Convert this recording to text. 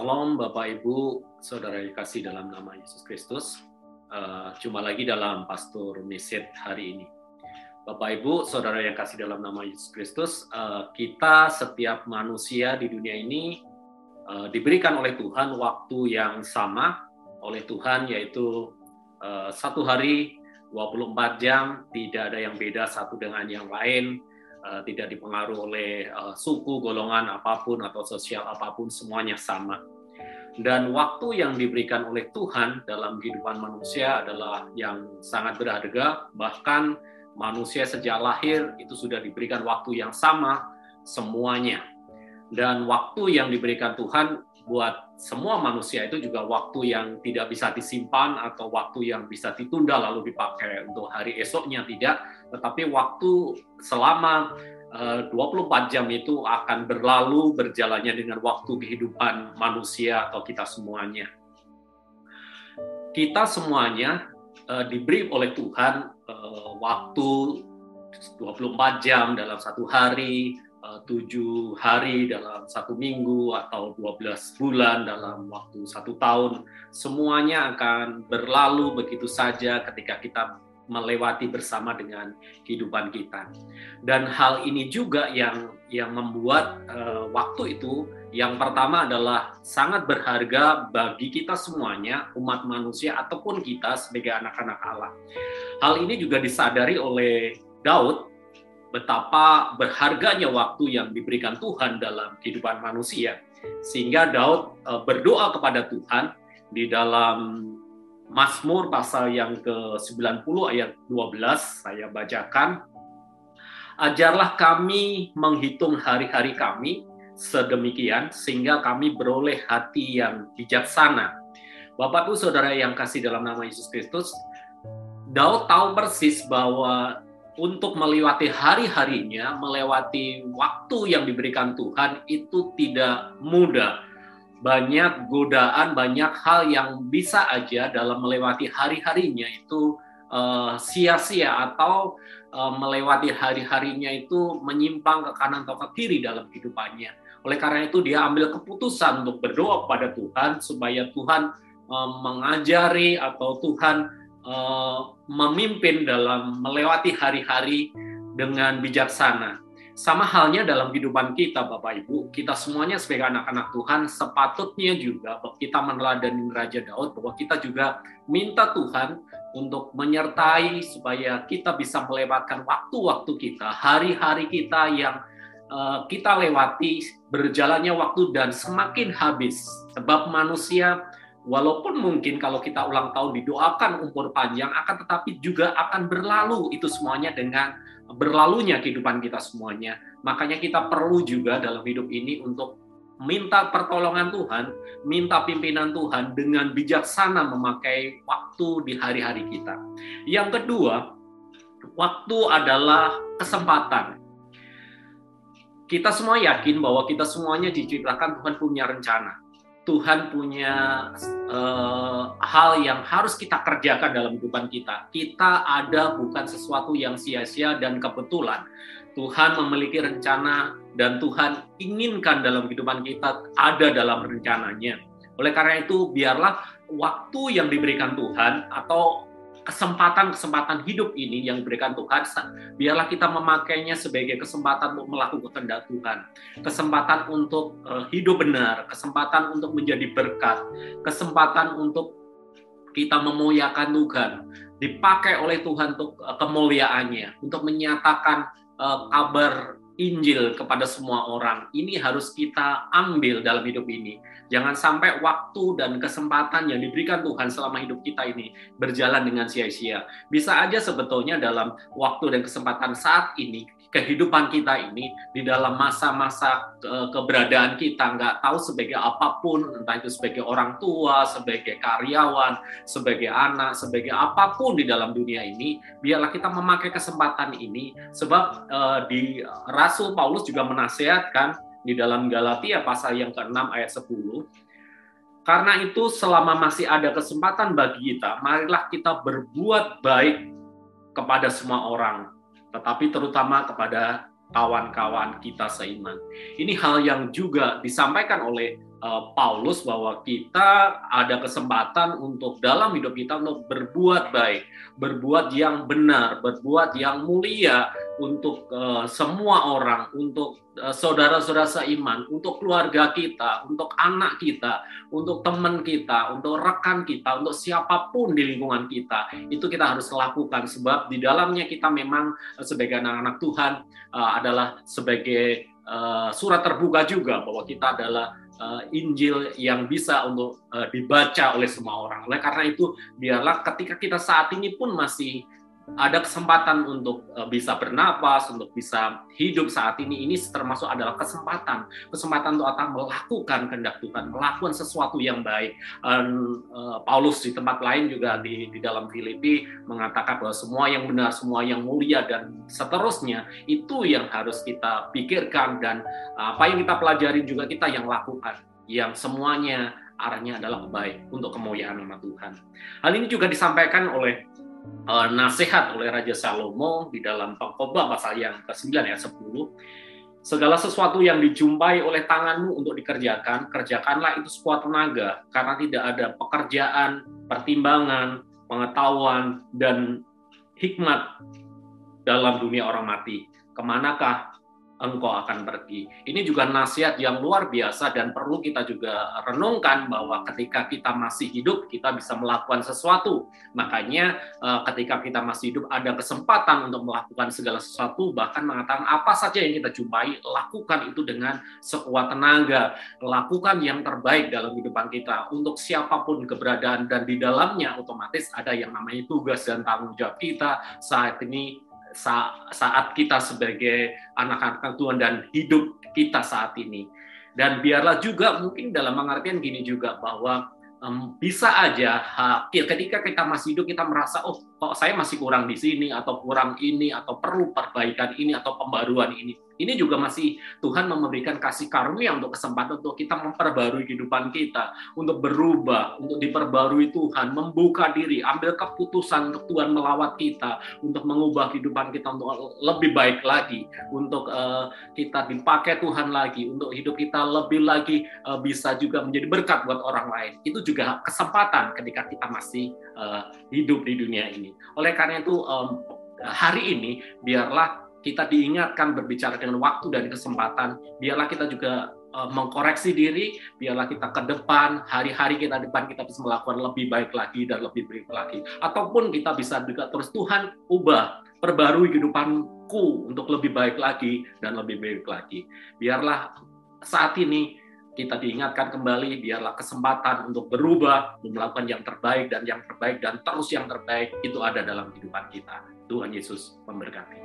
Salam Bapak Ibu, Saudara yang kasih dalam nama Yesus Kristus. Uh, cuma lagi dalam Pastor Meset hari ini. Bapak Ibu, Saudara yang kasih dalam nama Yesus Kristus, uh, kita setiap manusia di dunia ini uh, diberikan oleh Tuhan waktu yang sama oleh Tuhan yaitu uh, satu hari 24 jam, tidak ada yang beda satu dengan yang lain, tidak dipengaruhi oleh suku, golongan apa pun atau sosial apa pun, semuanya sama. Dan waktu yang diberikan oleh Tuhan dalam kehidupan manusia adalah yang sangat berharga, bahkan manusia sejak lahir itu sudah diberikan waktu yang sama semuanya. Dan waktu yang diberikan Tuhan buat semua manusia itu juga waktu yang tidak bisa disimpan atau waktu yang bisa ditunda lalu dipakai untuk hari esoknya tidak, tetapi waktu selama 24 eh, jam itu akan berlalu berjalannya dengan waktu kehidupan manusia atau kita semuanya. Kita semuanya uh, diberi oleh Tuhan uh, waktu 24 jam dalam satu hari, Eh, tujuh hari dalam satu minggu atau 12 bulan dalam waktu satu tahun, semuanya akan berlalu begitu saja ketika kita melewati bersama dengan kehidupan kita. Dan hal ini juga yang yang membuat uh, waktu itu yang pertama adalah sangat berharga bagi kita semuanya, umat manusia ataupun kita sebagai anak-anak Allah. Hal ini juga disadari oleh Daud betapa berharganya waktu yang diberikan Tuhan dalam kehidupan manusia. Sehingga Daud eh, berdoa kepada Tuhan di dalam Mazmur pasal yang ke-90 ayat 12 saya bacakan. Ajarlah kami menghitung hari-hari kami sedemikian sehingga kami beroleh hati yang bijaksana. Bapak Ibu Saudara yang kasih dalam nama Yesus Kristus, Daud tahu persis bahwa untuk melewati hari-harinya, melewati waktu yang diberikan Tuhan itu tidak mudah. Banyak godaan, banyak hal yang bisa aja dalam melewati hari-harinya itu uh, sia-sia atau uh, melewati hari-harinya itu menyimpang ke kanan atau ke kiri dalam kehidupannya. Oleh karena itu dia ambil keputusan untuk berdoa kepada Tuhan supaya Tuhan uh, mengajari atau Tuhan Eh, memimpin dalam melewati hari-hari dengan bijaksana. Sama halnya dalam kehidupan kita, Bapak Ibu, kita semuanya sebagai anak-anak Tuhan sepatutnya juga kita meneladani Raja Daud bahwa kita juga minta Tuhan untuk menyertai supaya kita bisa melewatkan waktu-waktu kita, hari-hari kita yang uh, kita lewati berjalannya waktu dan semakin habis. Sebab manusia walaupun mungkin kalau kita ulang tahun didoakan umur panjang akan tetapi juga akan berlalu itu semuanya dengan berlalunya kehidupan kita semuanya. Makanya kita perlu juga dalam hidup ini untuk minta pertolongan Tuhan minta pimpinan Tuhan dengan bijaksana memakai waktu di hari-hari kita. Yang kedua waktu adalah kesempatan. Kita semua yakin bahwa kita semuanya diciptakan Tuhan punya rencana Tuhan punya uh, hal yang harus kita kerjakan dalam kehidupan kita. Kita ada bukan sesuatu yang sia-sia dan kebetulan. Tuhan memiliki rencana dan Tuhan inginkan dalam kehidupan kita ada dalam rencananya. Oleh karena itu, biarlah waktu yang diberikan Tuhan atau kesempatan-kesempatan hidup ini yang diberikan Tuhan, biarlah kita memakainya sebagai kesempatan untuk melakukan kehendak Tuhan, kesempatan untuk uh, hidup benar, kesempatan untuk menjadi berkat, kesempatan untuk kita memuliakan Tuhan, dipakai oleh Tuhan untuk uh, kemuliaannya, untuk menyatakan uh, kabar Injil kepada semua orang. Ini harus kita ambil dalam hidup ini. Jangan sampai waktu dan kesempatan yang diberikan Tuhan selama hidup kita ini berjalan dengan sia-sia. Bisa aja sebetulnya dalam waktu dan kesempatan saat ini kehidupan kita ini di dalam masa-masa ke keberadaan kita nggak tahu sebagai apa pun entah itu sebagai orang tua sebagai karyawan sebagai anak sebagai apa pun di dalam dunia ini biarlah kita memakai kesempatan ini sebab uh, di Rasul Paulus juga menasihatkan di dalam Galatia pasal yang ke-6 ayat 10 karena itu selama masih ada kesempatan bagi kita marilah kita berbuat baik kepada semua orang tetapi terutama kepada kawan-kawan kita seiman. Ini hal yang juga disampaikan oleh Eh, Paulus bahwa kita ada kesempatan untuk dalam hidup kita untuk berbuat baik, berbuat yang benar, berbuat yang mulia untuk uh, semua orang, untuk uh, saudara-saudara seiman, untuk keluarga kita, untuk anak kita, untuk teman kita, untuk rekan kita, untuk siapa pun di lingkungan kita. Itu kita harus lakukan sebab di dalamnya kita memang sebagai anak-anak Tuhan uh, adalah sebagai uh, surat terbuka juga bahwa kita adalah uh, Injil yang bisa untuk uh, dibaca oleh semua orang. Oleh karena itu, biarlah ketika kita saat ini pun masih ada kesempatan untuk uh, bisa bernapas, untuk bisa hidup saat ini, ini termasuk adalah kesempatan, kesempatan untuk akan melakukan kehendak Tuhan, melakukan sesuatu yang baik. Uh, Paulus di tempat lain juga di, di dalam Filipi mengatakan bahwa semua yang benar, semua yang mulia dan seterusnya itu yang harus kita pikirkan dan apa yang kita pelajari juga kita yang lakukan, yang semuanya arahnya adalah baik untuk kemuliaan nama Tuhan. Hal ini juga disampaikan oleh uh, nasihat oleh Raja Salomo di dalam Pengkhotbah pasal yang ke-9 ayat 10. Segala sesuatu yang dijumpai oleh tanganmu untuk dikerjakan, kerjakanlah itu sekuat tenaga, karena tidak ada pekerjaan, pertimbangan, pengetahuan, dan hikmat dalam dunia orang mati. Ke manakah engkau akan pergi. Ini juga nasihat yang luar biasa dan perlu kita juga renungkan bahwa ketika kita masih hidup kita bisa melakukan sesuatu. Makanya eh, ketika kita masih hidup ada kesempatan untuk melakukan segala sesuatu bahkan mengatakan apa saja yang kita jumpai lakukan itu dengan sekuat tenaga, lakukan yang terbaik dalam kehidupan kita untuk siapa pun keberadaan dan di dalamnya otomatis ada yang namanya tugas dan tanggung jawab kita saat ini saat kita sebagai anak-anak Tuhan dan hidup kita saat ini. Dan biarlah juga mungkin dalam pengertian gini juga bahwa um, bisa aja ha, ketika kita masih hidup kita merasa oh kok saya masih kurang di sini atau kurang ini atau perlu perbaikan ini atau pembaruan ini ini juga masih Tuhan memberikan kasih karunia untuk kesempatan untuk kita memperbarui kehidupan kita, untuk berubah, untuk diperbarui Tuhan, membuka diri, ambil keputusan untuk Tuhan melawat kita, untuk mengubah kehidupan kita untuk lebih baik lagi, untuk uh, kita dipakai Tuhan lagi, untuk hidup kita lebih lagi uh, bisa juga menjadi berkat buat orang lain. Itu juga kesempatan ketika kita masih uh, hidup di dunia ini. Oleh karena itu um, hari ini biarlah kita diingatkan berbicara dengan waktu dan kesempatan, biarlah kita juga uh, mengkoreksi diri, biarlah kita ke depan, hari-hari kita depan kita bisa melakukan lebih baik lagi dan lebih baik lagi. Ataupun kita bisa juga terus Tuhan ubah, perbarui kehidupanku untuk lebih baik lagi dan lebih baik lagi. Biarlah saat ini kita diingatkan kembali, biarlah kesempatan untuk berubah, melakukan yang terbaik dan yang terbaik dan terus yang terbaik itu ada dalam kehidupan kita. Tuhan Yesus memberkati.